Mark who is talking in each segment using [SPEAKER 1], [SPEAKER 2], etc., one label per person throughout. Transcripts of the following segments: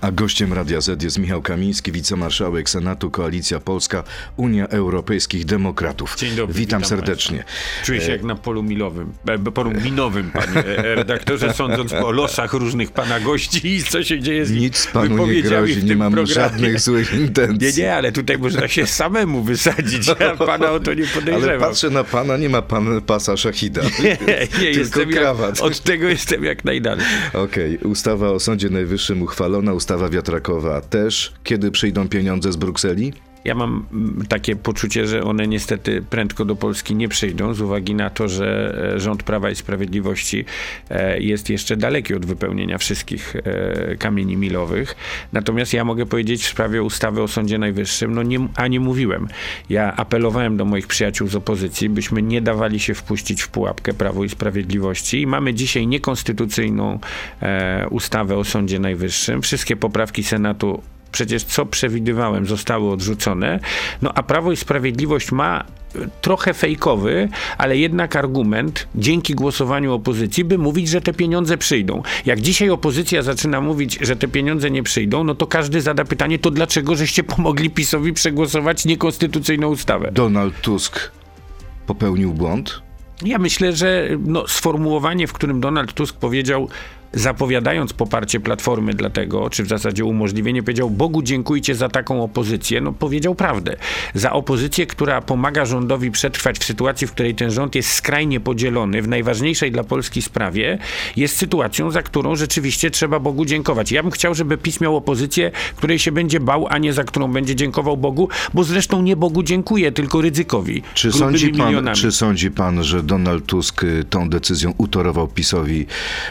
[SPEAKER 1] A gościem Radia Z jest Michał Kamiński, wicemarszałek Senatu, Koalicja Polska, Unia Europejskich Demokratów.
[SPEAKER 2] Dzień dobry.
[SPEAKER 1] Witam, serdecznie.
[SPEAKER 2] Państwa. Czuję się jak na polu milowym, e, polu minowym, panie e, redaktorze, sądząc po losach różnych pana gości i co się dzieje z
[SPEAKER 1] Nic panu nie grozi, nie mam
[SPEAKER 2] programie.
[SPEAKER 1] żadnych złych intencji.
[SPEAKER 2] Nie, nie, ale tutaj można się samemu wysadzić, ja pana o to nie podejrzewam.
[SPEAKER 1] Ale patrzę na pana, nie ma pan pasa szachida.
[SPEAKER 2] Nie, nie
[SPEAKER 1] Tylko
[SPEAKER 2] jestem
[SPEAKER 1] krawat.
[SPEAKER 2] jak, od tego jestem jak najdalej.
[SPEAKER 1] Okej, ustawa o Sądzie Najwyższym uchwalona, ustawa wiatrakowa też. Kiedy przyjdą pieniądze z Brukseli?
[SPEAKER 2] Ja mam mm, takie poczucie, że one niestety prędko do Polski nie przyjdą, z uwagi na to, że e, rząd Prawa i Sprawiedliwości e, jest jeszcze daleki od wypełnienia wszystkich e, kamieni milowych. Natomiast ja mogę powiedzieć w sprawie ustawy o Sądzie Najwyższym, no nie, a nie mówiłem. Ja apelowałem do moich przyjaciół z opozycji, byśmy nie dawali się wpuścić w pułapkę Prawo i Sprawiedliwości i mamy dzisiaj niekonstytucyjną ustawę o Sądzie Najwyższym. Wszystkie poprawki Senatu przecież co przewidywałem, zostały odrzucone. No a Prawo i Sprawiedliwość ma trochę fejkowy, ale jednak argument dzięki głosowaniu opozycji, by mówić, że te pieniądze przyjdą. Jak dzisiaj opozycja zaczyna mówić, że te pieniądze nie przyjdą, no to każdy zada pytanie, to dlaczego żeście pomogli PiSowi przegłosować niekonstytucyjną ustawę?
[SPEAKER 1] Donald Tusk popełnił błąd?
[SPEAKER 2] Ja myślę, że no, sformułowanie, w którym Donald Tusk powiedział, zapowiadając poparcie Platformy dla tego, czy w zasadzie umożliwienie, powiedział Bogu dziękujcie za taką opozycję, no powiedział prawdę. Za opozycję, która pomaga rządowi przetrwać w sytuacji, w której ten rząd jest skrajnie podzielony w najważniejszej dla Polski sprawie, jest sytuacją, za którą rzeczywiście trzeba Bogu dziękować. Ja bym chciał, żeby PiS miał opozycję, której się będzie bał, a nie za którą będzie dziękował Bogu, bo zresztą nie Bogu dziękuję, tylko Rydzykowi.
[SPEAKER 1] Czy sądzi, pan, czy sądzi pan, że Donald Tusk y, tą decyzją utorował PiSowi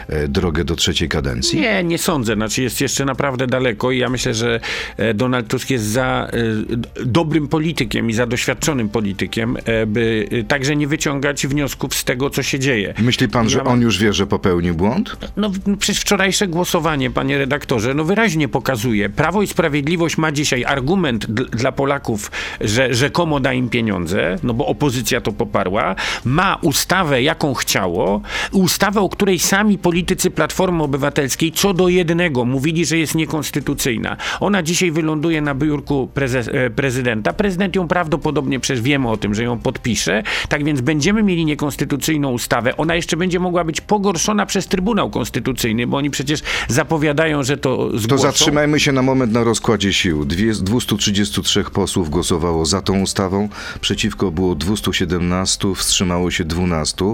[SPEAKER 1] e, drogę do trzeciej kadencji?
[SPEAKER 2] Nie, nie sądzę. Znaczy jest jeszcze naprawdę daleko i ja myślę, że e, Donald Tusk jest za e, dobrym politykiem i za doświadczonym politykiem, e, by także nie wyciągać wniosków z tego, co się dzieje.
[SPEAKER 1] Myśli pan, że on już wie, że popełnił błąd?
[SPEAKER 2] No przecież wczorajsze głosowanie, panie redaktorze, no wyraźnie pokazuje. Prawo i Sprawiedliwość ma dzisiaj argument dla Polaków, że rzekomo da im pieniądze, no bo opozycja to poparła. Ma ustawę, jaką chciało. Ustawę, o której sami politycy Platformy Platformy Obywatelskiej co do jednego mówili, że jest niekonstytucyjna. Ona dzisiaj wyląduje na biurku e, prezydenta. Prezydent ją prawdopodobnie, przecież wiemy o tym, że ją podpisze. Tak więc będziemy mieli niekonstytucyjną ustawę. Ona jeszcze będzie mogła być pogorszona przez Trybunał Konstytucyjny, bo oni przecież zapowiadają, że to zgłoszą.
[SPEAKER 1] To zatrzymajmy się na moment na rozkładzie sił. 233 posłów głosowało za tą ustawą, przeciwko było 217, wstrzymało się 12,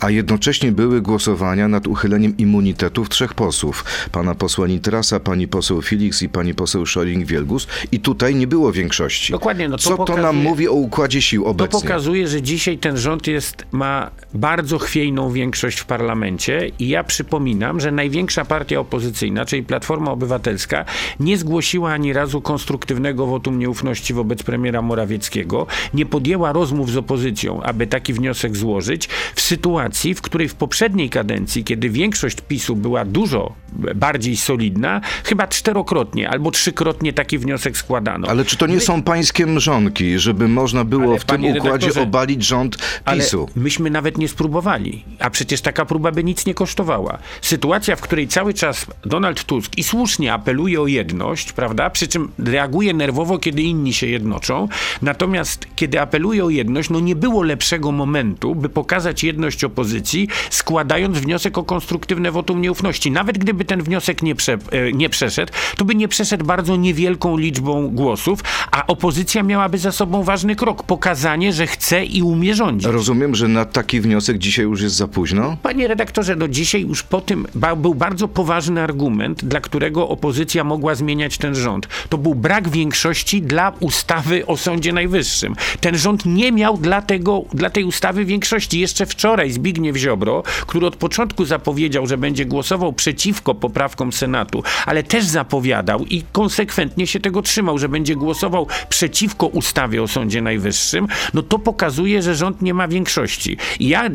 [SPEAKER 1] a jednocześnie były głosowania nad uchyleniem immunitetu kandydatów trzech posłów. Pana posła Nitrasa, pani poseł Felix i pani poseł Szoring-Wielgus. I tutaj nie było większości.
[SPEAKER 2] Dokładnie. No to
[SPEAKER 1] Co
[SPEAKER 2] pokazuje,
[SPEAKER 1] to nam mówi o układzie sił obecnie?
[SPEAKER 2] To pokazuje, że dzisiaj ten rząd jest, ma bardzo chwiejną większość w parlamencie i ja przypominam, że największa partia opozycyjna, czyli Platforma Obywatelska, nie zgłosiła ani razu konstruktywnego wotum nieufności wobec premiera Morawieckiego, nie podjęła rozmów z opozycją, aby taki wniosek złożyć w sytuacji, w której w poprzedniej kadencji, kiedy większość PiSu była dużo bardziej solidna, chyba czterokrotnie albo trzykrotnie taki wniosek składano.
[SPEAKER 1] Ale czy to nie My... są pańskie mrzonki, żeby można było ale w tym układzie obalić rząd PiSu?
[SPEAKER 2] Ale myśmy nawet nie spróbowali, a przecież taka próba by nic nie kosztowała. Sytuacja, w której cały czas Donald Tusk i słusznie apeluje o jedność, prawda, przy czym reaguje nerwowo, kiedy inni się jednoczą, natomiast kiedy apeluje o jedność, no nie było lepszego momentu, by pokazać jedność opozycji, składając wniosek o konstruktywne wotum nieufności. Nawet gdyby ten wniosek nie, prze, e, nie przeszedł, to by nie przeszedł bardzo niewielką liczbą głosów, a opozycja miałaby za sobą ważny krok pokazanie, że chce i umie rządzić.
[SPEAKER 1] Rozumiem, że na taki wniosek dzisiaj już jest za późno?
[SPEAKER 2] Panie redaktorze, no dzisiaj już po tym ba, był bardzo poważny argument, dla którego opozycja mogła zmieniać ten rząd. To był brak większości dla ustawy o Sądzie Najwyższym. Ten rząd nie miał dla, tego, dla tej ustawy większości. Jeszcze wczoraj Zbigniew Ziobro, który od początku zapowiedział, że będzie głosował przeciwko poprawkom Senatu, ale też zapowiadał i konsekwentnie się tego trzymał, że będzie głosował przeciwko ustawie o Sądzie Najwyższym, no to pokazuje, że rząd nie ma większości. I ja,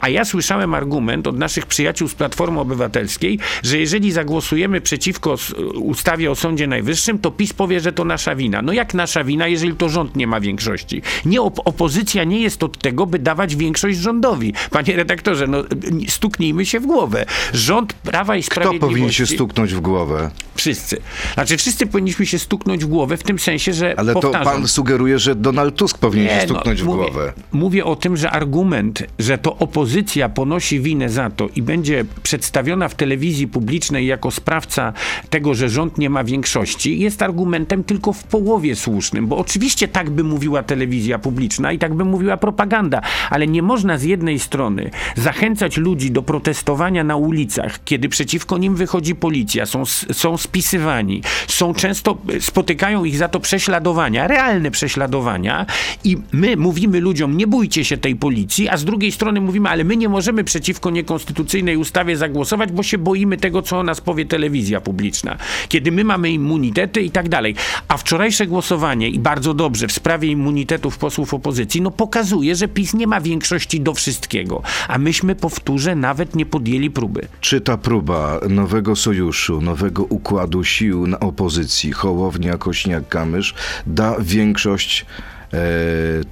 [SPEAKER 2] a ja słyszałem argument od naszych przyjaciół z Platformy Obywatelskiej, że jeżeli zagłosujemy przeciwko ustawie o Sądzie Najwyższym, to PiS powie, że to nasza wina. No jak nasza wina, jeżeli to rząd nie ma większości? Nie, op opozycja nie jest od tego, by dawać większość rządowi. Panie redaktorze, no stuknijmy się w głowę. Rząd rząd Prawa i
[SPEAKER 1] Kto
[SPEAKER 2] Sprawiedliwości...
[SPEAKER 1] powinien się stuknąć w głowę?
[SPEAKER 2] Wszyscy. Znaczy wszyscy powinniśmy się stuknąć w głowę w tym sensie, że
[SPEAKER 1] Ale to
[SPEAKER 2] powtarzam,
[SPEAKER 1] pan sugeruje, że Donald Tusk powinien się
[SPEAKER 2] nie, no,
[SPEAKER 1] stuknąć w
[SPEAKER 2] mówię,
[SPEAKER 1] głowę.
[SPEAKER 2] Mówię o tym, że argument, że to opozycja ponosi winę za to i będzie przedstawiona w telewizji publicznej jako sprawca tego, że rząd nie ma większości, jest argumentem tylko w połowie słusznym, bo oczywiście tak by mówiła telewizja publiczna i tak by mówiła propaganda, ale nie można z jednej strony zachęcać ludzi do protestowania na ulicach, kiedy przeciwko nim wychodzi policja, są, są spisywani, są często, spotykają ich za to prześladowania, realne prześladowania i my mówimy ludziom, nie bójcie się tej policji, a z drugiej strony mówimy, ale my nie możemy przeciwko niekonstytucyjnej ustawie zagłosować, bo się boimy tego, co o nas powie telewizja publiczna. Kiedy my mamy immunitety i tak dalej. A wczorajsze głosowanie i bardzo dobrze w sprawie immunitetów posłów opozycji, no pokazuje, że PiS nie ma większości do wszystkiego. A myśmy, powtórzę, nawet nie podjęli próby.
[SPEAKER 1] Czy ta próba nowego sojuszu, nowego układu sił na opozycji, Hołownia, Kośniak, Kamysz, da większość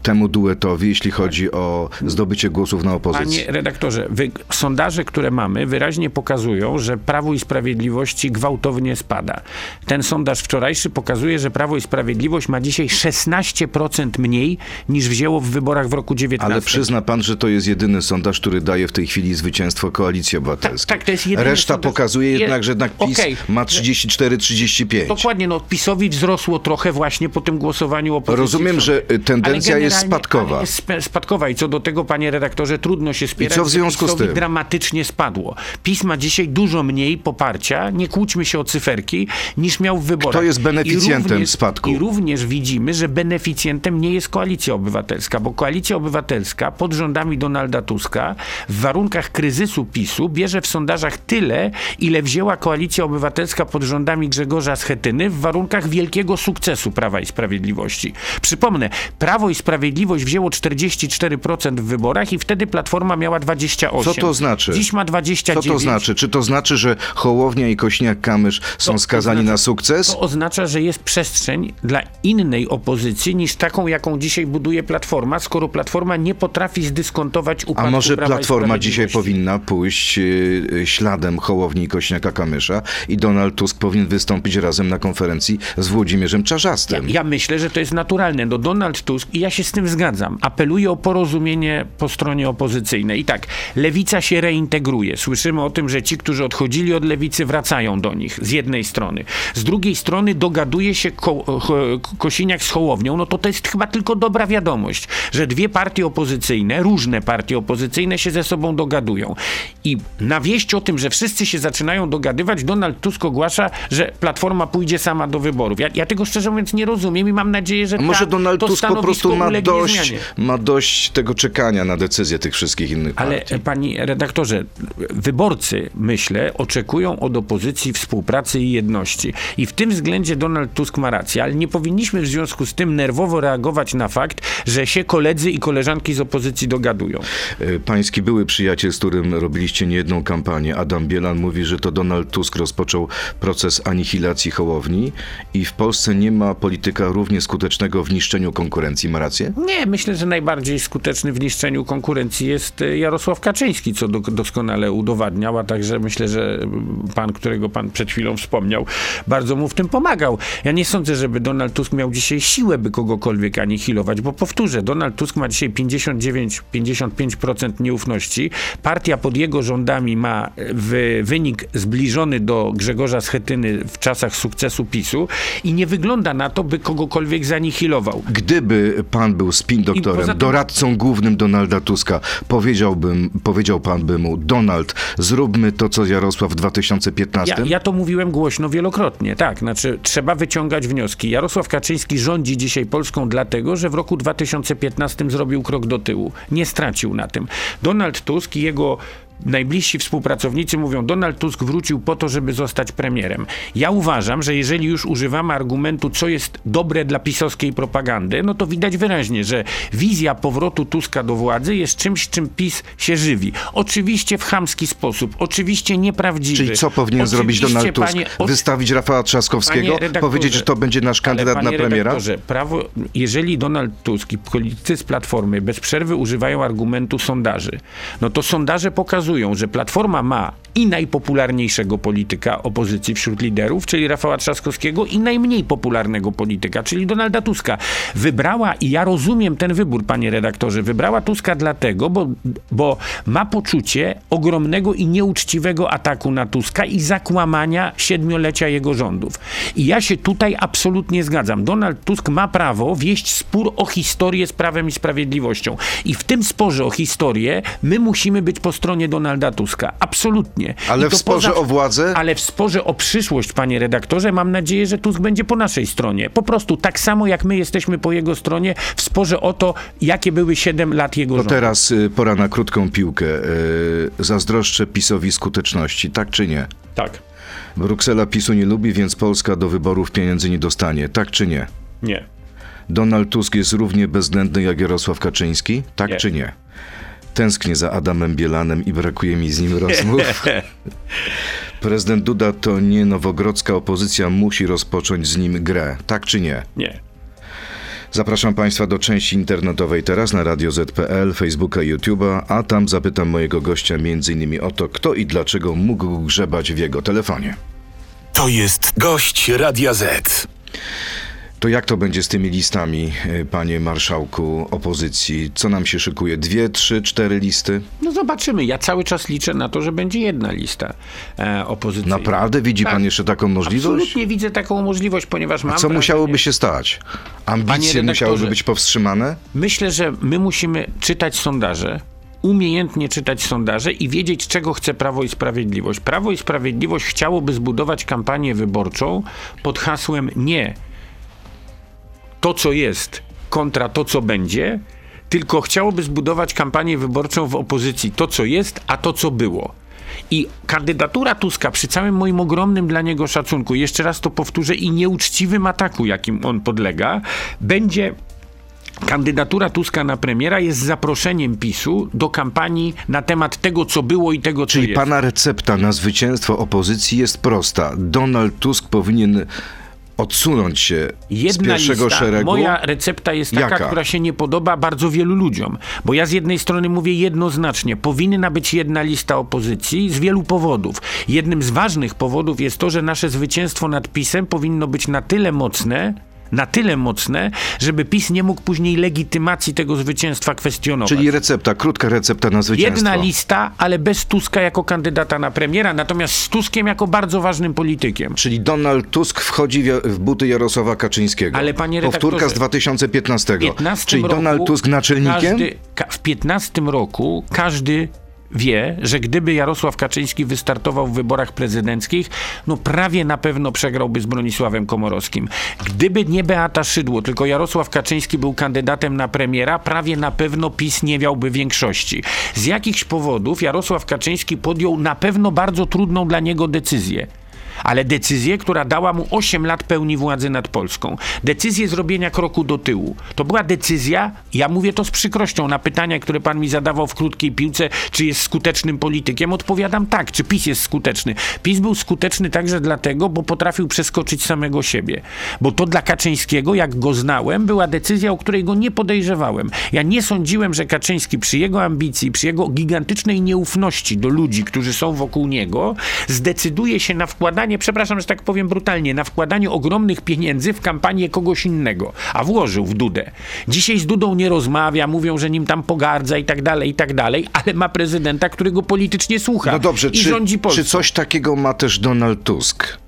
[SPEAKER 1] temu duetowi, jeśli chodzi o zdobycie głosów na opozycji?
[SPEAKER 2] Panie redaktorze, wy, sondaże, które mamy, wyraźnie pokazują, że Prawo i Sprawiedliwości gwałtownie spada. Ten sondaż wczorajszy pokazuje, że Prawo i Sprawiedliwość ma dzisiaj 16% mniej niż wzięło w wyborach w roku 19.
[SPEAKER 1] Ale przyzna pan, że to jest jedyny sondaż, który daje w tej chwili zwycięstwo Koalicji Obywatelskiej.
[SPEAKER 2] tak, to jest jedyny
[SPEAKER 1] Reszta
[SPEAKER 2] sondaż-
[SPEAKER 1] pokazuje
[SPEAKER 2] je-
[SPEAKER 1] jednak, że jednak PiS
[SPEAKER 2] Okej.
[SPEAKER 1] ma 34-35.
[SPEAKER 2] Dokładnie, no PiSowi wzrosło trochę właśnie po tym głosowaniu opozycji.
[SPEAKER 1] Rozumiem, że tendencja
[SPEAKER 2] Ale
[SPEAKER 1] jest spadkowa.
[SPEAKER 2] Jest spadkowa i co do tego, panie redaktorze, trudno się spierać.
[SPEAKER 1] co w związku z tym?
[SPEAKER 2] dramatycznie spadło. PiS ma dzisiaj dużo mniej poparcia, nie kłóćmy się o cyferki, niż miał w wyborach.
[SPEAKER 1] Kto jest
[SPEAKER 2] I
[SPEAKER 1] beneficjentem
[SPEAKER 2] również-
[SPEAKER 1] spadku?
[SPEAKER 2] I również widzimy, że beneficjentem nie jest Koalicja Obywatelska, bo Koalicja Obywatelska pod rządami Donalda Tuska w warunkach kryzysu PiSu bierze w sondażach tyle, ile wzięła Koalicja Obywatelska pod rządami Grzegorza Schetyny w warunkach wielkiego sukcesu Prawa i Sprawiedliwości. Przypomnę, Prawo i Sprawiedliwość wzięło 44% w wyborach i wtedy Platforma miała 28%.
[SPEAKER 1] Co to znaczy?
[SPEAKER 2] Dziś ma 29%.
[SPEAKER 1] Co to znaczy? Czy to znaczy, że Hołownia i Kośniak-Kamysz są
[SPEAKER 2] To
[SPEAKER 1] skazani
[SPEAKER 2] oznacza-
[SPEAKER 1] na sukces?
[SPEAKER 2] To oznacza, że jest przestrzeń dla innej opozycji niż taką, jaką dzisiaj buduje Platforma, skoro Platforma nie potrafi zdyskontować upadku
[SPEAKER 1] A może
[SPEAKER 2] Prawa
[SPEAKER 1] Platforma dzisiaj powinna pójść y, y, śladem Hołowni i Kośniaka-Kamysza i Donald Tusk powinien wystąpić razem na konferencji z Włodzimierzem Czarzastym?
[SPEAKER 2] Ja myślę, że to jest naturalne. No Donald Tusk, i ja się z tym zgadzam, apeluje o porozumienie po stronie opozycyjnej. I tak, lewica się reintegruje. Słyszymy o tym, że ci, którzy odchodzili od lewicy, wracają do nich z jednej strony. Z drugiej strony dogaduje się ko- Kosiniak z Hołownią. No to to jest chyba tylko dobra wiadomość, że dwie partie opozycyjne, różne partie opozycyjne się ze sobą dogadują. I na wieść o tym, że wszyscy się zaczynają dogadywać, Donald Tusk ogłasza, że Platforma pójdzie sama do wyborów. Ja, ja tego szczerze mówiąc nie rozumiem i mam nadzieję, że
[SPEAKER 1] A może
[SPEAKER 2] ta,
[SPEAKER 1] Donald
[SPEAKER 2] to
[SPEAKER 1] Tusk po prostu ma dość,
[SPEAKER 2] zmianie.
[SPEAKER 1] ma dość tego czekania na decyzję tych wszystkich innych
[SPEAKER 2] Ale
[SPEAKER 1] partii?
[SPEAKER 2] e, pani redaktorze, wyborcy, myślę, oczekują od opozycji współpracy i jedności. I w tym względzie Donald Tusk ma rację, ale nie powinniśmy w związku z tym nerwowo reagować na fakt, że się koledzy i koleżanki z opozycji dogadują.
[SPEAKER 1] E, Pański były przyjaciel, z którym robiliście niejedną kampanię, Adam Bielan, mówi, że to Donald Tusk rozpoczął proces anihilacji Hołowni i w Polsce nie ma polityka równie skutecznego w niszczeniu konkurencji. Ma rację?
[SPEAKER 2] Nie, myślę, że najbardziej skuteczny w niszczeniu konkurencji jest e, Jarosław Kaczyński, co do, doskonale udowadniał, a także myślę, że pan, którego pan przed chwilą wspomniał, bardzo mu w tym pomagał. Ja nie sądzę, żeby Donald Tusk miał dzisiaj siłę, by kogokolwiek anihilować, bo powtórzę, Donald Tusk ma dzisiaj 59-55% nieufności. Partia pod jego rządami ma e, w, wynik zbliżony do Grzegorza Schetyny w czasach sukcesu PiSu i nie wygląda na to, by kogokolwiek zanihilował.
[SPEAKER 1] Gdyby pan był spin doktorem,
[SPEAKER 2] tym-
[SPEAKER 1] doradcą głównym Donalda Tuska, powiedziałbym, powiedział pan by mu, Donald, zróbmy to, co Jarosław w 2015?
[SPEAKER 2] Ja, ja to mówiłem głośno wielokrotnie, tak. Znaczy, trzeba wyciągać wnioski. Jarosław Kaczyński rządzi dzisiaj Polską dlatego, że w roku 2015 zrobił krok do tyłu. Nie stracił na tym. Donald Tusk i jego najbliżsi współpracownicy mówią, Donald Tusk wrócił po to, żeby zostać premierem. Ja uważam, że jeżeli już używamy argumentu, co jest dobre dla pisowskiej propagandy, no to widać wyraźnie, że wizja powrotu Tuska do władzy jest czymś, czym PiS się żywi. Oczywiście w chamski sposób, oczywiście nieprawdziwy.
[SPEAKER 1] Czyli co powinien zrobić
[SPEAKER 2] Oczywiście,
[SPEAKER 1] Donald Tusk?
[SPEAKER 2] panie- o-
[SPEAKER 1] Wystawić Rafała Trzaskowskiego? Powiedzieć, że to będzie nasz kandydat na premiera?
[SPEAKER 2] prawo, jeżeli Donald Tusk i politycy z Platformy bez przerwy używają argumentu sondaży, no to sondaże pokazują, pokazują, że Platforma ma i najpopularniejszego polityka opozycji wśród liderów, czyli Rafała Trzaskowskiego, i najmniej popularnego polityka, czyli Donalda Tuska. Wybrała, i ja rozumiem ten wybór, panie redaktorze, wybrała Tuska dlatego, bo, bo ma poczucie ogromnego i nieuczciwego ataku na Tuska i zakłamania siedmiolecia jego rządów. I ja się tutaj absolutnie zgadzam. Donald Tusk ma prawo wieść spór o historię z Prawem i Sprawiedliwością. I w tym sporze o historię my musimy być po stronie Donalda Tuska. Absolutnie.
[SPEAKER 1] Ale
[SPEAKER 2] to
[SPEAKER 1] w sporze o władzę?
[SPEAKER 2] Ale w sporze o przyszłość, panie redaktorze, mam nadzieję, że Tusk będzie po naszej stronie. Po prostu tak samo jak my jesteśmy po jego stronie w sporze o to, jakie były 7 lat jego
[SPEAKER 1] To
[SPEAKER 2] rządu.
[SPEAKER 1] teraz y, pora na krótką piłkę. Y, Zazdroszczę PiSowi skuteczności, tak czy nie?
[SPEAKER 2] Tak.
[SPEAKER 1] Bruksela PiSu nie lubi, więc Polska do wyborów pieniędzy nie dostanie, tak czy nie?
[SPEAKER 2] Nie.
[SPEAKER 1] Donald Tusk jest równie bezwzględny jak Jarosław Kaczyński, tak
[SPEAKER 2] Nie.
[SPEAKER 1] czy nie? Tęsknię za Adamem Bielanem i brakuje mi z nim rozmów. Prezydent Duda to nie nowogrodzka opozycja, musi rozpocząć z nim grę, tak czy nie?
[SPEAKER 2] Nie.
[SPEAKER 1] Zapraszam Państwa do części internetowej teraz na Radio Z.pl, Facebooka i YouTube'a, a tam zapytam mojego gościa m.in. o to, kto i dlaczego mógł grzebać w jego telefonie.
[SPEAKER 3] To jest gość Radia Z.
[SPEAKER 1] To jak to będzie z tymi listami, y, panie marszałku opozycji? Co nam się szykuje? Dwie, trzy, cztery listy?
[SPEAKER 2] No zobaczymy. Ja cały czas liczę na to, że będzie jedna lista e, opozycyjna.
[SPEAKER 1] Naprawdę? Widzi
[SPEAKER 2] Tak.
[SPEAKER 1] pan jeszcze taką możliwość?
[SPEAKER 2] Absolutnie widzę taką możliwość, ponieważ mam
[SPEAKER 1] Co
[SPEAKER 2] wrażenie-
[SPEAKER 1] musiałoby się stać? Ambicje musiałyby być powstrzymane?
[SPEAKER 2] Myślę, że my musimy czytać sondaże, umiejętnie czytać sondaże i wiedzieć, czego chce Prawo i Sprawiedliwość. Prawo i Sprawiedliwość chciałoby zbudować kampanię wyborczą pod hasłem nie to, co jest, kontra to, co będzie, tylko chciałoby zbudować kampanię wyborczą w opozycji to, co jest, a to, co było. I kandydatura Tuska, przy całym moim ogromnym dla niego szacunku, jeszcze raz to powtórzę, i nieuczciwym ataku, jakim on podlega, będzie Kandydatura Tuska na premiera jest zaproszeniem PiSu do kampanii na temat tego, co było i tego, co
[SPEAKER 1] Czyli
[SPEAKER 2] jest.
[SPEAKER 1] pana recepta na zwycięstwo opozycji jest prosta. Donald Tusk powinien odsunąć się z
[SPEAKER 2] Jedna
[SPEAKER 1] pierwszego
[SPEAKER 2] lista,
[SPEAKER 1] szeregu.
[SPEAKER 2] moja recepta jest taka,
[SPEAKER 1] Jaka?
[SPEAKER 2] która się nie podoba bardzo wielu ludziom. Bo ja z jednej strony mówię jednoznacznie, powinna być jedna lista opozycji z wielu powodów. Jednym z ważnych powodów jest to, że nasze zwycięstwo nad PiSem powinno być na tyle mocne, na tyle mocne, żeby PiS nie mógł później legitymacji tego zwycięstwa kwestionować.
[SPEAKER 1] Czyli recepta, krótka recepta na zwycięstwo.
[SPEAKER 2] Jedna lista, ale bez Tuska jako kandydata na premiera, natomiast z Tuskiem jako bardzo ważnym politykiem.
[SPEAKER 1] Czyli Donald Tusk wchodzi w, buty Jarosława Kaczyńskiego.
[SPEAKER 2] Ale panie
[SPEAKER 1] Powtórka z
[SPEAKER 2] redaktorze,
[SPEAKER 1] 2015.
[SPEAKER 2] W 15
[SPEAKER 1] Czyli Donald Tusk naczelnikiem?
[SPEAKER 2] Każdy, ka, w 15 roku każdy wie, że gdyby Jarosław Kaczyński wystartował w wyborach prezydenckich, no prawie na pewno przegrałby z Bronisławem Komorowskim. Gdyby nie Beata Szydło, tylko Jarosław Kaczyński był kandydatem na premiera, prawie na pewno PiS nie miałby większości. Z jakichś powodów Jarosław Kaczyński podjął na pewno bardzo trudną dla niego decyzję. Ale decyzję, która dała mu 8 lat pełni władzy nad Polską. Decyzję zrobienia kroku do tyłu. To była decyzja, ja mówię to z przykrością, na pytania, które pan mi zadawał w krótkiej piłce, czy jest skutecznym politykiem, odpowiadam tak, czy PiS jest skuteczny. PiS był skuteczny także dlatego, bo potrafił przeskoczyć samego siebie. Bo to dla Kaczyńskiego, jak go znałem, była decyzja, o której go nie podejrzewałem. Ja nie sądziłem, że Kaczyński przy jego ambicji, przy jego gigantycznej nieufności do ludzi, którzy są wokół niego, zdecyduje się na wkładanie, przepraszam, że tak powiem brutalnie, na wkładanie ogromnych pieniędzy w kampanię kogoś innego, a włożył w Dudę. Dzisiaj z Dudą nie rozmawia, mówią, że nim tam pogardza i tak dalej, i tak dalej, ale ma prezydenta, którego politycznie słucha
[SPEAKER 1] No dobrze,
[SPEAKER 2] i
[SPEAKER 1] czy,
[SPEAKER 2] rządzi Polską.
[SPEAKER 1] czy coś takiego ma też Donald Tusk?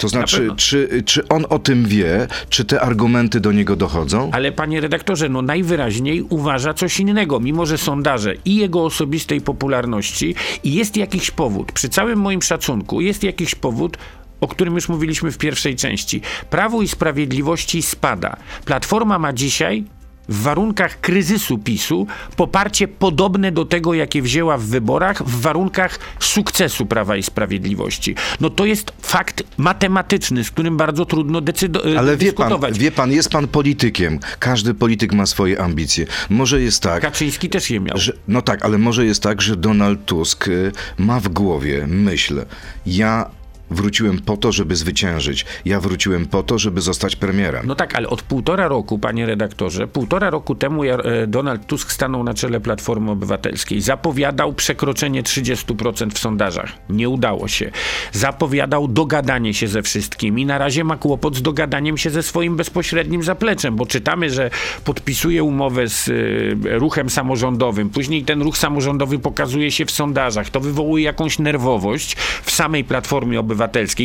[SPEAKER 1] To znaczy, czy, czy on o tym wie, czy te argumenty do niego dochodzą?
[SPEAKER 2] Ale panie redaktorze, no najwyraźniej uważa coś innego, mimo że sondaże i jego osobistej popularności i jest jakiś powód, przy całym moim szacunku, jest jakiś powód, o którym już mówiliśmy w pierwszej części. Prawo i Sprawiedliwości spada. Platforma ma dzisiaj w warunkach kryzysu PiSu poparcie podobne do tego, jakie wzięła w wyborach, w warunkach sukcesu Prawa i Sprawiedliwości. No to jest fakt matematyczny, z którym bardzo trudno decydować.
[SPEAKER 1] Ale wie pan, wie pan, jest pan politykiem. Każdy polityk ma swoje ambicje. Może jest tak,
[SPEAKER 2] Kaczyński też je miał.
[SPEAKER 1] że, no tak, ale może jest tak, że Donald Tusk y, ma w głowie myśl, ja wróciłem po to, żeby zwyciężyć. Ja wróciłem po to, żeby zostać premierem.
[SPEAKER 2] No tak, ale od półtora roku, panie redaktorze, półtora roku temu e, Donald Tusk stanął na czele Platformy Obywatelskiej. Zapowiadał przekroczenie 30% w sondażach. Nie udało się. Zapowiadał dogadanie się ze wszystkimi. Na razie ma kłopot z dogadaniem się ze swoim bezpośrednim zapleczem, bo czytamy, że podpisuje umowę z e, ruchem samorządowym. Później ten ruch samorządowy pokazuje się w sondażach. To wywołuje jakąś nerwowość w samej Platformie Obywatelskiej.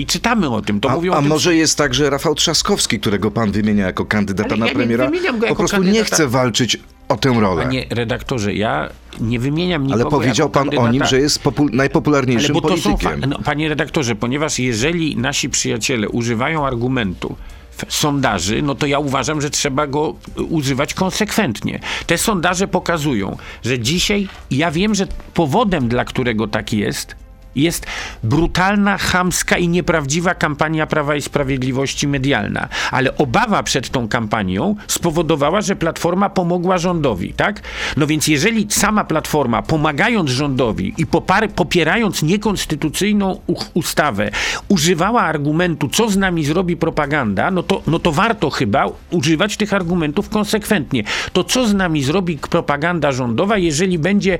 [SPEAKER 2] Czytamy o tym. To mówią
[SPEAKER 1] A,
[SPEAKER 2] o
[SPEAKER 1] a
[SPEAKER 2] tym
[SPEAKER 1] może jest także Rafał Trzaskowski, którego pan wymienia jako kandydata
[SPEAKER 2] Ale
[SPEAKER 1] na
[SPEAKER 2] ja nie
[SPEAKER 1] premiera? po prostu nie
[SPEAKER 2] kandydata.
[SPEAKER 1] chce walczyć o tę rolę.
[SPEAKER 2] Panie redaktorze, ja nie wymieniam nikogo
[SPEAKER 1] Ale powiedział pan o nim,
[SPEAKER 2] kandydata.
[SPEAKER 1] że jest najpopularniejszym politykiem.
[SPEAKER 2] fa- no, panie redaktorze, ponieważ jeżeli nasi przyjaciele używają argumentu w sondaży, no to ja uważam, że trzeba go y, używać konsekwentnie. Te sondaże pokazują, że dzisiaj, ja wiem, że powodem, dla którego tak jest, jest brutalna, chamska i nieprawdziwa kampania Prawa i Sprawiedliwości medialna. Ale obawa przed tą kampanią spowodowała, że Platforma pomogła rządowi, tak? No więc jeżeli sama Platforma, pomagając rządowi i popierając niekonstytucyjną ustawę, używała argumentu, co z nami zrobi propaganda, no to, no to warto chyba używać tych argumentów konsekwentnie. To co z nami zrobi propaganda rządowa, jeżeli będzie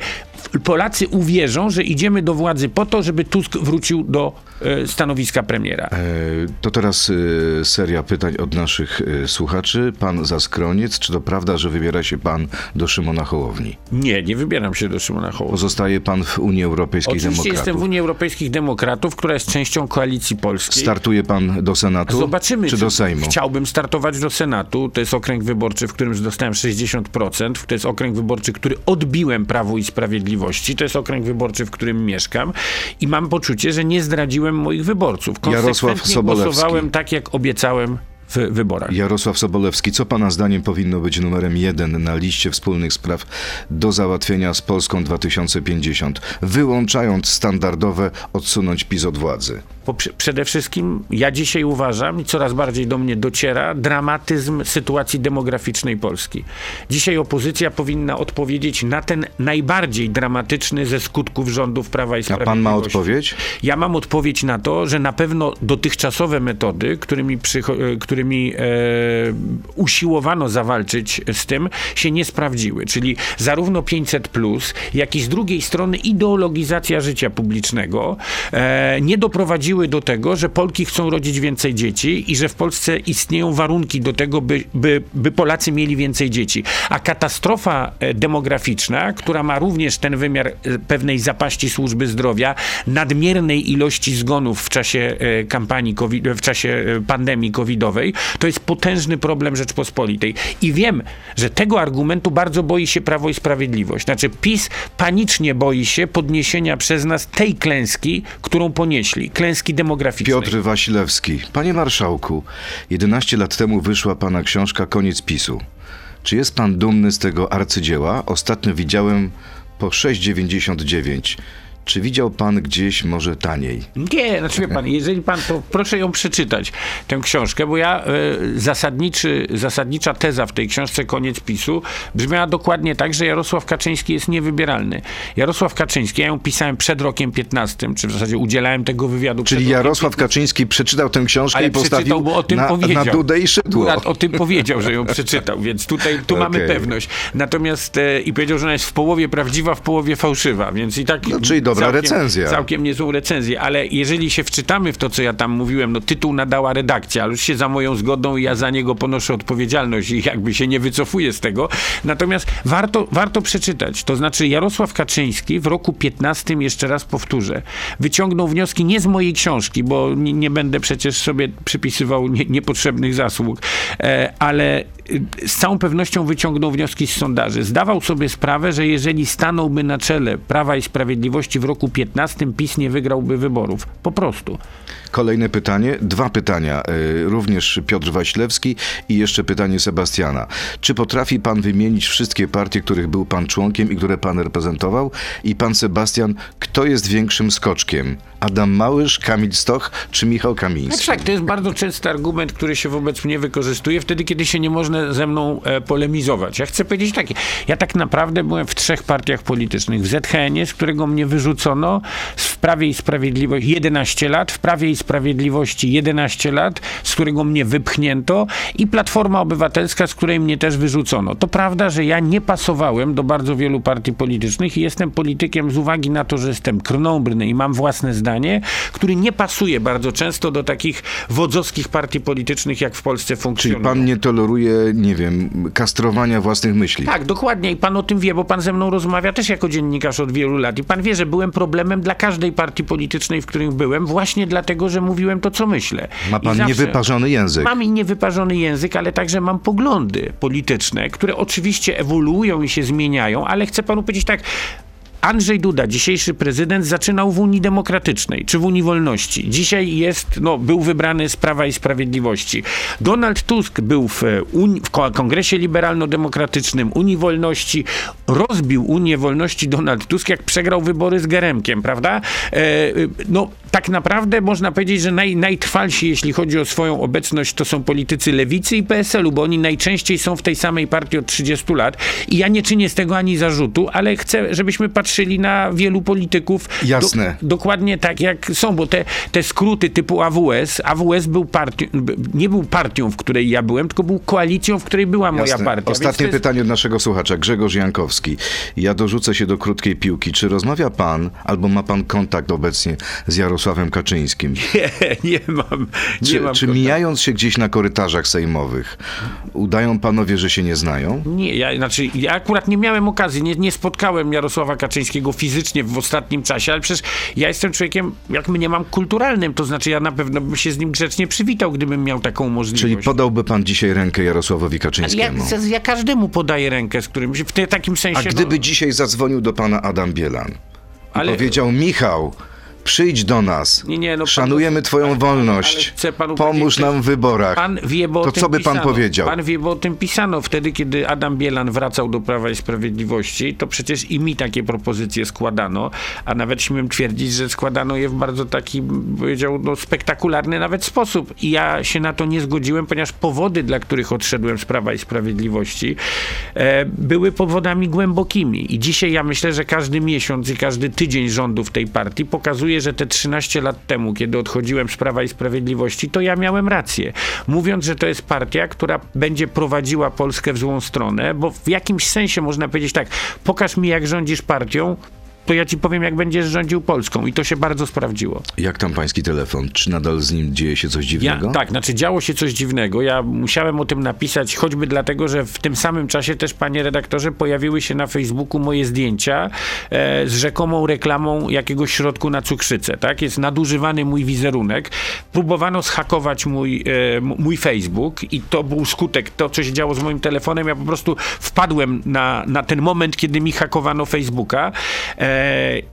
[SPEAKER 2] Polacy uwierzą, że idziemy do władzy po to, żeby Tusk wrócił do e, stanowiska premiera.
[SPEAKER 1] E, To teraz e, seria pytań od naszych słuchaczy. Pan Zaskroniec, czy to prawda, że wybiera się pan do Szymona Hołowni?
[SPEAKER 2] Nie, nie wybieram się do Szymona Hołowni.
[SPEAKER 1] Pozostaje pan w Unii Europejskiej
[SPEAKER 2] Oczywiście
[SPEAKER 1] Demokratów.
[SPEAKER 2] jestem w Unii Europejskich Demokratów, która jest częścią koalicji polskiej.
[SPEAKER 1] Startuje pan do Senatu?
[SPEAKER 2] Zobaczymy.
[SPEAKER 1] Czy do Sejmu?
[SPEAKER 2] Chciałbym startować do Senatu. To jest okręg wyborczy, w którym dostałem 60%. To jest okręg wyborczy, który odbiłem Prawu i Sprawiedliwości. To jest okręg wyborczy, w którym mieszkam. I mam poczucie, że nie zdradziłem moich wyborców.
[SPEAKER 1] Jarosław
[SPEAKER 2] Konsekwentnie
[SPEAKER 1] Sobolewski.
[SPEAKER 2] głosowałem tak, jak obiecałem w wyborach.
[SPEAKER 1] Jarosław Sobolewski, co pana zdaniem powinno być numerem jeden na liście wspólnych spraw do załatwienia z Polską 2050, wyłączając standardowe odsunąć PiS od władzy?
[SPEAKER 2] Przede wszystkim ja dzisiaj uważam i coraz bardziej do mnie dociera dramatyzm sytuacji demograficznej Polski. Dzisiaj opozycja powinna odpowiedzieć na ten najbardziej dramatyczny ze skutków rządów Prawa i
[SPEAKER 1] A
[SPEAKER 2] Sprawiedliwości.
[SPEAKER 1] pan ma odpowiedź?
[SPEAKER 2] Ja mam odpowiedź na to, że na pewno dotychczasowe metody, którymi, przycho- e, którymi e, usiłowano zawalczyć z tym, się nie sprawdziły. Czyli zarówno 500, jak i z drugiej strony ideologizacja życia publicznego e, nie doprowadziły do tego, że Polki chcą rodzić więcej dzieci i że w Polsce istnieją warunki do tego, by, by, by Polacy mieli więcej dzieci. A katastrofa e, demograficzna, która ma również ten wymiar e, pewnej zapaści służby zdrowia, nadmiernej ilości zgonów w czasie e, kampanii COVID, w czasie pandemii covidowej, to jest potężny problem Rzeczpospolitej. I wiem, że tego argumentu bardzo boi się Prawo i Sprawiedliwość. Znaczy PiS panicznie boi się podniesienia przez nas tej klęski, którą ponieśli, klęski demograficznej.
[SPEAKER 1] Piotr Wasilewski. Panie marszałku, 11 lat temu wyszła pana książka Koniec PiSu. Czy jest pan dumny z tego arcydzieła? Ostatnio widziałem po 6,99. Czy widział pan gdzieś może taniej?
[SPEAKER 2] Nie, znaczy wie pan, jeżeli pan, to proszę ją przeczytać, tę książkę, bo ja, e, zasadniczy, zasadnicza teza w tej książce Koniec PiSu brzmiała dokładnie tak, że Jarosław Kaczyński jest niewybieralny. Jarosław Kaczyński, ja ją pisałem przed rokiem 15, czy w zasadzie udzielałem tego wywiadu
[SPEAKER 1] Czyli
[SPEAKER 2] przed rokiem
[SPEAKER 1] Jarosław Kaczyński przeczytał tę książkę
[SPEAKER 2] ale
[SPEAKER 1] i postawił
[SPEAKER 2] bo o tym
[SPEAKER 1] na,
[SPEAKER 2] powiedział.
[SPEAKER 1] na dudę i szydło.
[SPEAKER 2] O tym powiedział, że ją przeczytał, więc tutaj tu mamy
[SPEAKER 1] Okej.
[SPEAKER 2] pewność. Natomiast e, i powiedział, że ona jest w połowie prawdziwa, w połowie fałszywa, więc i tak...
[SPEAKER 1] No, czyli dobra
[SPEAKER 2] całkiem,
[SPEAKER 1] recenzja.
[SPEAKER 2] Całkiem niezłą recenzję, ale jeżeli się wczytamy w to, co ja tam mówiłem, no tytuł nadała redakcja, ale już się za moją zgodą i ja za niego ponoszę odpowiedzialność i jakby się nie wycofuję z tego. Natomiast warto, warto przeczytać. To znaczy Jarosław Kaczyński w roku 15, jeszcze raz powtórzę, wyciągnął wnioski nie z mojej książki, bo nie, nie będę przecież sobie przypisywał nie, niepotrzebnych zasług, e, ale y, z całą pewnością wyciągnął wnioski z sondaży. Zdawał sobie sprawę, że jeżeli stanąłby na czele Prawa i Sprawiedliwości w roku 15, PiS nie wygrałby wyborów. Po prostu.
[SPEAKER 1] Kolejne pytanie, dwa pytania, y, również Piotr Waślewski i jeszcze pytanie Sebastiana. Czy potrafi pan wymienić wszystkie partie, których był pan członkiem i które pan reprezentował? I pan Sebastian, kto jest większym skoczkiem? Adam Małysz, Kamil Stoch czy Michał Kamiński?
[SPEAKER 2] tak, to jest bardzo częsty argument, który się wobec mnie wykorzystuje wtedy, kiedy się nie można ze mną e, polemizować. Ja chcę powiedzieć takie, ja tak naprawdę byłem w trzech partiach politycznych. W ZHN-ie, z którego mnie wyrzucono, w Prawie i Sprawiedliwości 11 lat, w Prawie i Sprawiedliwości 11 lat, z którego mnie wypchnięto i Platforma Obywatelska, z której mnie też wyrzucono. To prawda, że ja nie pasowałem do bardzo wielu partii politycznych i jestem politykiem z uwagi na to, że jestem krnąbrny i mam własne zdanie, który nie pasuje bardzo często do takich wodzowskich partii politycznych, jak w Polsce
[SPEAKER 1] Czyli
[SPEAKER 2] funkcjonują.
[SPEAKER 1] pan nie toleruje, nie wiem, kastrowania własnych myśli?
[SPEAKER 2] Tak, dokładnie. I pan o tym wie, bo pan ze mną rozmawia też jako dziennikarz od wielu lat. I pan wie, że byłem problemem dla każdej partii politycznej, w której byłem, właśnie dlatego, że mówiłem to, co myślę.
[SPEAKER 1] Ma
[SPEAKER 2] I
[SPEAKER 1] pan
[SPEAKER 2] zawsze-
[SPEAKER 1] niewyparzony język.
[SPEAKER 2] Mam i niewyparzony język, ale także mam poglądy polityczne, które oczywiście ewoluują i się zmieniają, ale chcę panu powiedzieć tak. Andrzej Duda, dzisiejszy prezydent, zaczynał w Unii Demokratycznej czy w Unii Wolności. Dzisiaj jest, no, był wybrany z Prawa i Sprawiedliwości. Donald Tusk był w, e, Unii, w ko- Kongresie Liberalno-Demokratycznym, Unii Wolności. Rozbił Unię Wolności Donald Tusk, jak przegrał wybory z Geremkiem, prawda? E, e, no, tak naprawdę można powiedzieć, że naj, najtrwalsi, jeśli chodzi o swoją obecność, to są politycy lewicy i PSL-u, bo oni najczęściej są w tej samej partii od 30 lat. I ja nie czynię z tego ani zarzutu, ale chcę, żebyśmy patrzyli na wielu polityków.
[SPEAKER 1] Jasne.
[SPEAKER 2] dokładnie tak, jak są, bo te, te skróty typu AWS, AWS był partią, nie był partią, w której ja byłem, tylko był koalicją, w której była moja
[SPEAKER 1] Jasne.
[SPEAKER 2] partia.
[SPEAKER 1] Ostatnie
[SPEAKER 2] jest-
[SPEAKER 1] pytanie od naszego słuchacza, Grzegorz Jankowski. Ja dorzucę się do krótkiej piłki. Czy rozmawia pan, albo ma pan kontakt obecnie z Jarosławem Kaczyńskim?
[SPEAKER 2] Nie, nie mam. Nie
[SPEAKER 1] Czy,
[SPEAKER 2] mam
[SPEAKER 1] czy mijając się gdzieś na korytarzach sejmowych, udają panowie, że się nie znają?
[SPEAKER 2] Nie, ja, znaczy, ja akurat nie miałem okazji, nie, nie spotkałem Jarosława Kaczyńskiego fizycznie w ostatnim czasie, ale przecież ja jestem człowiekiem, jak mnie mam kulturalnym, to znaczy ja na pewno bym się z nim grzecznie przywitał, gdybym miał taką możliwość.
[SPEAKER 1] Czyli podałby pan dzisiaj rękę Jarosławowi
[SPEAKER 2] ja,
[SPEAKER 1] Kaczyńskiemu?
[SPEAKER 2] ja każdemu podaję rękę, z którym się w te, takim sensie...
[SPEAKER 1] A gdyby
[SPEAKER 2] no,
[SPEAKER 1] dzisiaj zadzwonił do pana Adam Bielan i
[SPEAKER 2] Ale-
[SPEAKER 1] powiedział, Michał, przyjdź do nas,
[SPEAKER 2] Nie, nie, no pan-
[SPEAKER 1] szanujemy twoją wolność,
[SPEAKER 2] ale
[SPEAKER 1] pomóż nam w wyborach.
[SPEAKER 2] Pan wie, bo
[SPEAKER 1] to co by pan
[SPEAKER 2] pisano.
[SPEAKER 1] powiedział?
[SPEAKER 2] Pan wie, bo o tym pisano. Wtedy, kiedy Adam Bielan wracał do Prawa i Sprawiedliwości, to przecież i mi takie propozycje składano, a nawet śmiem twierdzić, że składano je w bardzo taki, powiedział, no, spektakularny nawet sposób. I ja się na to nie zgodziłem, ponieważ powody, dla których odszedłem z Prawa i Sprawiedliwości, e, były powodami głębokimi. I dzisiaj ja myślę, że każdy miesiąc i każdy tydzień rządów tej partii pokazuje, że te 13 lat temu, kiedy odchodziłem z Prawa i Sprawiedliwości, to ja miałem rację. Mówiąc, że to jest partia, która będzie prowadziła Polskę w złą stronę, bo w jakimś sensie można powiedzieć tak, pokaż mi jak rządzisz partią, to ja ci powiem, jak będziesz rządził Polską. I to się bardzo sprawdziło.
[SPEAKER 1] Jak tam pański telefon? Czy nadal z nim dzieje się coś
[SPEAKER 2] Ja,
[SPEAKER 1] dziwnego?
[SPEAKER 2] tak, znaczy działo się coś dziwnego. Ja musiałem o tym napisać, choćby dlatego, że w tym samym czasie też, panie redaktorze, pojawiły się na Facebooku moje zdjęcia e, z rzekomą reklamą jakiegoś środku na cukrzycę. Tak? Jest nadużywany mój wizerunek. Próbowano zhakować mój, e, mój Facebook i to był skutek, to co się działo z moim telefonem. Ja po prostu wpadłem na, na ten moment, kiedy mi hakowano Facebooka. E,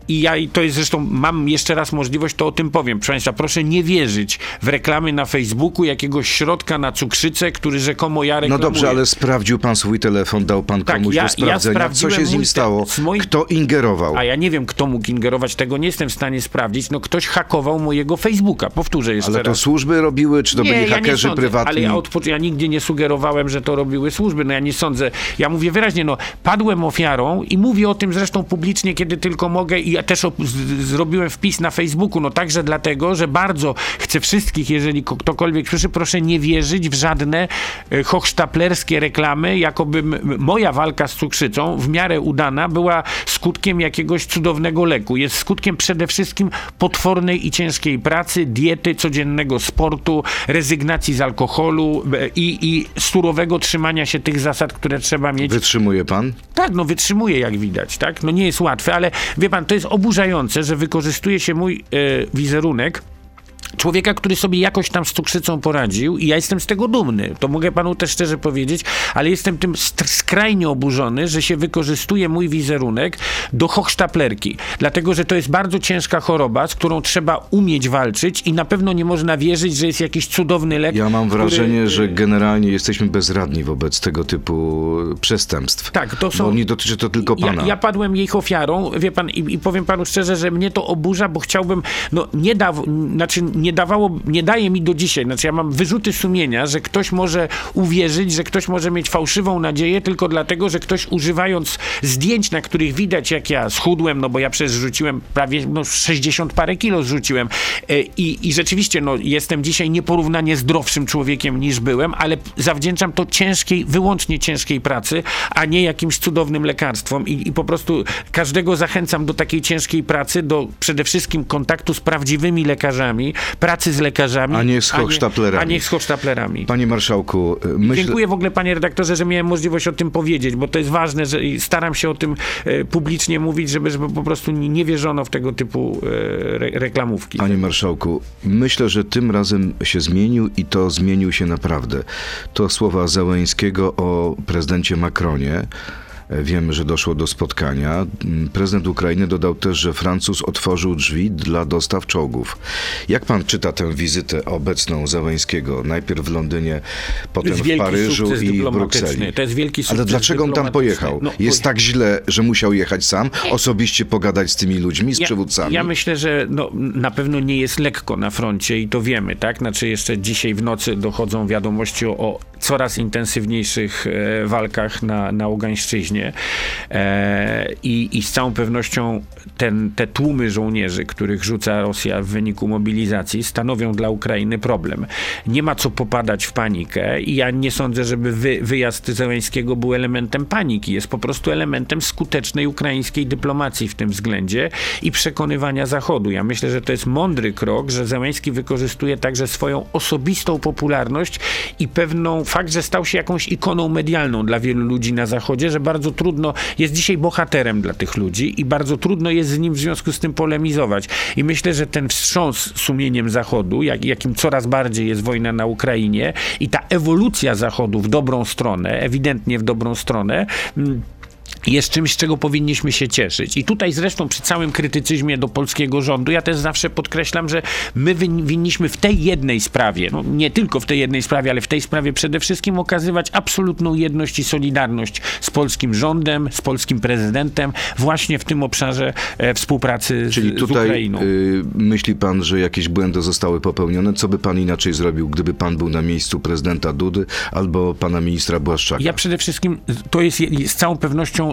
[SPEAKER 2] I ja, i to jest zresztą, mam jeszcze raz możliwość, to o tym powiem. Proszę Państwa, proszę nie wierzyć w reklamy na Facebooku jakiegoś środka na cukrzycę, który rzekomo ja
[SPEAKER 1] No
[SPEAKER 2] reklamuję.
[SPEAKER 1] dobrze, ale sprawdził pan swój telefon, dał pan
[SPEAKER 2] Tak,
[SPEAKER 1] komuś
[SPEAKER 2] ja-
[SPEAKER 1] do
[SPEAKER 2] ja
[SPEAKER 1] sprawdzenia. Co
[SPEAKER 2] sprawdziłem
[SPEAKER 1] się z nim stało?
[SPEAKER 2] z
[SPEAKER 1] Kto ingerował?
[SPEAKER 2] A ja nie wiem, kto mógł ingerować, tego nie jestem w stanie sprawdzić. No ktoś hakował mojego Facebooka. Powtórzę jeszcze
[SPEAKER 1] Ale to
[SPEAKER 2] raz.
[SPEAKER 1] służby robiły, czy to byli
[SPEAKER 2] ja nie
[SPEAKER 1] hakerzy
[SPEAKER 2] sądzę,
[SPEAKER 1] prywatni?
[SPEAKER 2] Ale ja, od, poczy- ja nigdzie nie sugerowałem, że to robiły służby. No ja nie sądzę. Ja mówię wyraźnie, no padłem ofiarą i mówię o tym zresztą publicznie, kiedy tylko mogę i ja też zrobiłem wpis na Facebooku, no także dlatego, że bardzo chcę wszystkich, jeżeli ko- ktokolwiek słyszy, proszę nie wierzyć w żadne e, hochsztaplerskie reklamy, jakoby moja walka z cukrzycą w miarę udana była skutkiem jakiegoś cudownego leku. Jest skutkiem przede wszystkim potwornej i ciężkiej pracy, diety, codziennego sportu, rezygnacji z alkoholu e, i, i surowego trzymania się tych zasad, które trzeba mieć
[SPEAKER 1] Wytrzymuje pan?
[SPEAKER 2] tak, no wytrzymuje jak widać, tak? No nie jest łatwe, ale wie pan, to jest oburzające, że wykorzystuje się mój e, wizerunek człowieka, który sobie jakoś tam z cukrzycą poradził i ja jestem z tego dumny. To mogę panu też szczerze powiedzieć, ale jestem tym skrajnie oburzony, że się wykorzystuje mój wizerunek do hochsztaplerki. Dlatego, że to jest bardzo ciężka choroba, z którą trzeba umieć walczyć i na pewno nie można wierzyć, że jest jakiś cudowny lek.
[SPEAKER 1] Ja mam
[SPEAKER 2] który...
[SPEAKER 1] wrażenie, że generalnie jesteśmy bezradni wobec tego typu przestępstw.
[SPEAKER 2] Tak, to są...
[SPEAKER 1] Bo nie dotyczy to tylko pana.
[SPEAKER 2] Ja, ja padłem ich ofiarą, wie pan, i, i, powiem panu szczerze, że mnie to oburza, bo chciałbym, no nie da, znaczy nie dawało, nie daje mi do dzisiaj, znaczy ja mam wyrzuty sumienia, że ktoś może uwierzyć, że ktoś może mieć fałszywą nadzieję tylko dlatego, że ktoś używając zdjęć, na których widać jak ja schudłem, no bo ja przecież rzuciłem prawie no, 60 parę kilo zrzuciłem e, i, i rzeczywiście no, jestem dzisiaj nieporównanie zdrowszym człowiekiem niż byłem, ale zawdzięczam to ciężkiej, wyłącznie ciężkiej pracy, a nie jakimś cudownym lekarstwom i, i po prostu każdego zachęcam do takiej ciężkiej pracy, do przede wszystkim kontaktu z prawdziwymi lekarzami, pracy z lekarzami,
[SPEAKER 1] a nie z hochsztaplerami.
[SPEAKER 2] A nie, a nie z hochsztaplerami.
[SPEAKER 1] Panie marszałku, myślę...
[SPEAKER 2] Dziękuję w ogóle panie redaktorze, że miałem możliwość o tym powiedzieć, bo to jest ważne, że staram się o tym e, publicznie mówić, żeby, żeby po prostu nie wierzono w tego typu e, re reklamówki.
[SPEAKER 1] Panie marszałku, myślę, że tym razem się zmienił i to zmienił się naprawdę. To słowa Załęskiego o prezydencie Macronie. Wiemy, że doszło do spotkania. Prezydent Ukrainy dodał też, że Francuz otworzył drzwi dla dostaw czołgów. Jak pan czyta tę wizytę obecną Załęskiego? Najpierw w Londynie, potem w Paryżu i w Brukseli.
[SPEAKER 2] To jest wielki sukces
[SPEAKER 1] Ale dlaczego on tam pojechał? No, jest tak źle, że musiał jechać sam, osobiście pogadać z tymi ludźmi, z
[SPEAKER 2] ja,
[SPEAKER 1] przywódcami?
[SPEAKER 2] Ja myślę, że no, na pewno nie jest lekko na froncie i to wiemy, tak? Znaczy jeszcze dzisiaj w nocy dochodzą wiadomości o coraz intensywniejszych e, walkach na, na E, i, i z całą pewnością ten, te tłumy żołnierzy, których rzuca Rosja w wyniku mobilizacji, stanowią dla Ukrainy problem. Nie ma co popadać w panikę i ja nie sądzę, żeby wy, wyjazd Zełęńskiego był elementem paniki. Jest po prostu elementem skutecznej ukraińskiej dyplomacji w tym względzie i przekonywania Zachodu. Ja myślę, że to jest mądry krok, że Zełęński wykorzystuje także swoją osobistą popularność i pewną fakt, że stał się jakąś ikoną medialną dla wielu ludzi na Zachodzie, że bardzo trudno, jest dzisiaj bohaterem dla tych ludzi i bardzo trudno jest z nim w związku z tym polemizować. I myślę, że ten wstrząs sumieniem Zachodu, jak, jakim coraz bardziej jest wojna na Ukrainie i ta ewolucja Zachodu w dobrą stronę, ewidentnie w dobrą stronę, mm, jest czymś, z czego powinniśmy się cieszyć. I tutaj zresztą przy całym krytycyzmie do polskiego rządu, ja też zawsze podkreślam, że my winniśmy w tej jednej sprawie, no nie tylko w tej jednej sprawie, ale w tej sprawie przede wszystkim okazywać absolutną jedność i solidarność z polskim rządem, z polskim prezydentem, właśnie w tym obszarze e, współpracy z,
[SPEAKER 1] Czyli tutaj
[SPEAKER 2] z Ukrainą.
[SPEAKER 1] Y, myśli pan, że jakieś błędy zostały popełnione? Co by pan inaczej zrobił, gdyby pan był na miejscu prezydenta Dudy albo pana ministra Błaszczaka?
[SPEAKER 2] Ja przede wszystkim, to jest z całą pewnością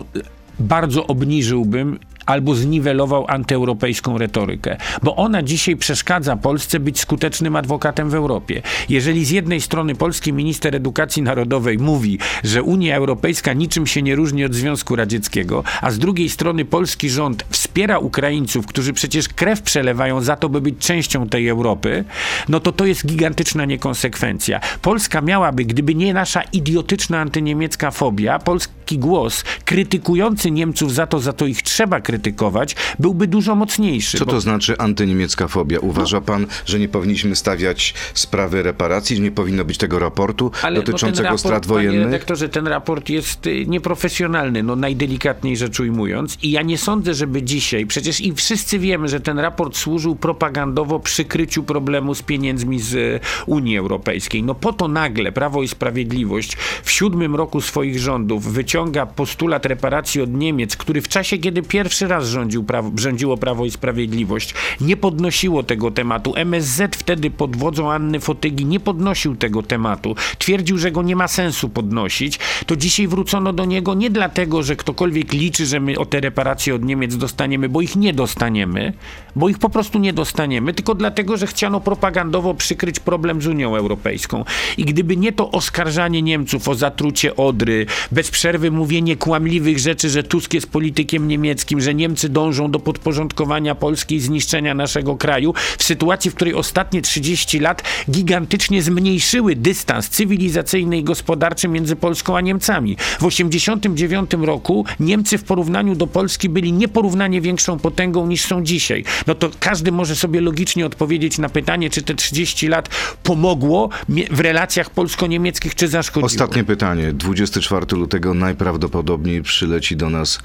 [SPEAKER 2] bardzo obniżyłbym albo zniwelował antyeuropejską retorykę, bo ona dzisiaj przeszkadza Polsce być skutecznym adwokatem w Europie. Jeżeli z jednej strony polski minister edukacji narodowej mówi, że Unia Europejska niczym się nie różni od Związku Radzieckiego, a z drugiej strony polski rząd wspiera Ukraińców, którzy przecież krew przelewają za to, by być częścią tej Europy, no to to jest gigantyczna niekonsekwencja. Polska miałaby, gdyby nie nasza idiotyczna antyniemiecka fobia, polski głos krytykujący Niemców za to, za to ich trzeba krytykować, krytykować, byłby dużo mocniejszy.
[SPEAKER 1] Co bo... to znaczy antyniemiecka fobia? Uważa no. pan, że nie powinniśmy stawiać sprawy reparacji, że nie powinno być tego raportu Ale, dotyczącego raport, strat wojennych? Panie
[SPEAKER 2] redaktorze, ten raport jest y, nieprofesjonalny, no najdelikatniej rzecz ujmując i ja nie sądzę, żeby dzisiaj, przecież i wszyscy wiemy, że ten raport służył propagandowo przykryciu problemu z pieniędzmi z y, Unii Europejskiej. No po to nagle Prawo i Sprawiedliwość w siódmym roku swoich rządów wyciąga postulat reparacji od Niemiec, który w czasie, kiedy pierwszy raz rządził prawo, rządziło Prawo i Sprawiedliwość, nie podnosiło tego tematu. MSZ wtedy pod wodzą Anny Fotygi nie podnosił tego tematu. Twierdził, że go nie ma sensu podnosić. To dzisiaj wrócono do niego nie dlatego, że ktokolwiek liczy, że my o te reparacje od Niemiec dostaniemy, bo ich nie dostaniemy, bo ich po prostu nie dostaniemy, tylko dlatego, że chciano propagandowo przykryć problem z Unią Europejską. I gdyby nie to oskarżanie Niemców o zatrucie Odry, bez przerwy mówienie kłamliwych rzeczy, że Tusk jest politykiem niemieckim, że Niemcy dążą do podporządkowania Polski i zniszczenia naszego kraju, w sytuacji, w której ostatnie 30 lat gigantycznie zmniejszyły dystans cywilizacyjny i gospodarczy między Polską a Niemcami. W 89 roku Niemcy w porównaniu do Polski byli nieporównanie większą potęgą niż są dzisiaj. No to każdy może sobie logicznie odpowiedzieć na pytanie, czy te 30 lat pomogło w relacjach polsko-niemieckich, czy zaszkodziło.
[SPEAKER 1] Ostatnie pytanie. 24 lutego najprawdopodobniej przyleci do nas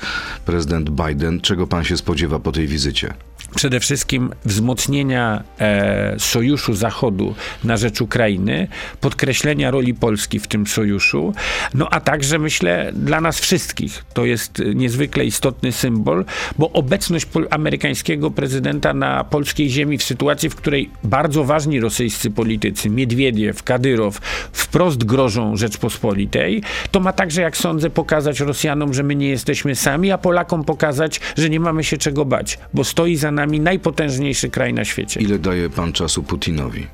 [SPEAKER 1] prezydent Biden. Czego pan się spodziewa po tej wizycie?
[SPEAKER 2] Przede wszystkim wzmocnienia e, sojuszu Zachodu na rzecz Ukrainy, podkreślenia roli Polski w tym sojuszu, no a także myślę dla nas wszystkich. To jest niezwykle istotny symbol, bo obecność amerykańskiego prezydenta na polskiej ziemi w sytuacji, w której bardzo ważni rosyjscy politycy, Miedwiediew, Kadyrow, wprost grożą Rzeczpospolitej, to ma także, jak sądzę, pokazać Rosjanom, że my nie jesteśmy sami, a Polakom pokazać, że nie mamy się czego bać, bo stoi za nami najpotężniejszy kraj na świecie.
[SPEAKER 1] Ile daje pan czasu Putinowi?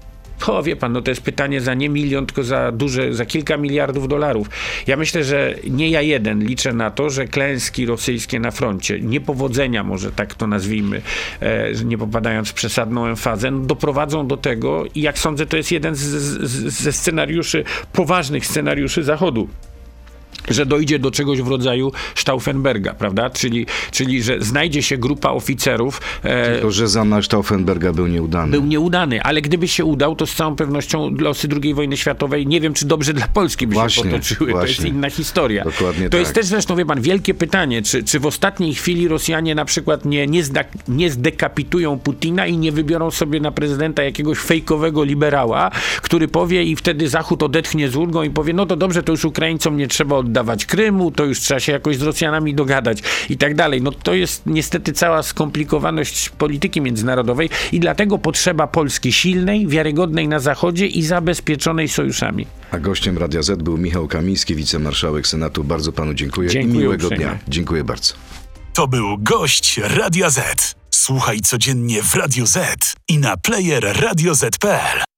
[SPEAKER 2] O, wie pan, no to jest pytanie za nie milion, tylko za duże, za kilka miliardów dolarów. Ja myślę, że nie ja jeden liczę na to, że klęski rosyjskie na froncie, niepowodzenia może tak to nazwijmy, e, nie popadając w przesadną emfazę, no, doprowadzą do tego i jak sądzę, to jest jeden z, z, ze scenariuszy, poważnych scenariuszy Zachodu że dojdzie do czegoś w rodzaju Stauffenberga, prawda? Czyli, czyli że znajdzie się grupa oficerów, e,
[SPEAKER 1] Tylko, że zamach Stauffenberga był nieudany.
[SPEAKER 2] był nieudany, ale gdyby się udał, to z całą pewnością losy II wojny światowej, nie wiem, czy dobrze dla Polski by
[SPEAKER 1] Właśnie,
[SPEAKER 2] się potoczyły. To jest
[SPEAKER 1] właśnie.
[SPEAKER 2] inna historia.
[SPEAKER 1] Dokładnie
[SPEAKER 2] to
[SPEAKER 1] tak.
[SPEAKER 2] jest też zresztą, wie pan, wielkie pytanie, czy, czy w ostatniej chwili Rosjanie na przykład nie, nie, zda, nie zdekapitują Putina i nie wybiorą sobie na prezydenta jakiegoś fejkowego liberała, który powie i wtedy Zachód odetchnie z ulgą i powie, no to dobrze, to już Ukraińcom nie trzeba oddawać Krymu, to już trzeba się jakoś z Rosjanami dogadać i tak dalej. No to jest niestety cała skomplikowaność polityki międzynarodowej i dlatego potrzeba Polski silnej, wiarygodnej na Zachodzie i zabezpieczonej sojuszami.
[SPEAKER 1] A gościem Radia Z był Michał Kamiński, wicemarszałek Senatu. Bardzo panu dziękuję,
[SPEAKER 2] Dziękuję
[SPEAKER 1] i miłego
[SPEAKER 2] uprzejmie.
[SPEAKER 1] dnia. Dziękuję bardzo.
[SPEAKER 3] To był gość Radia Z. Słuchaj codziennie w Radio Z i na player radioz.pl.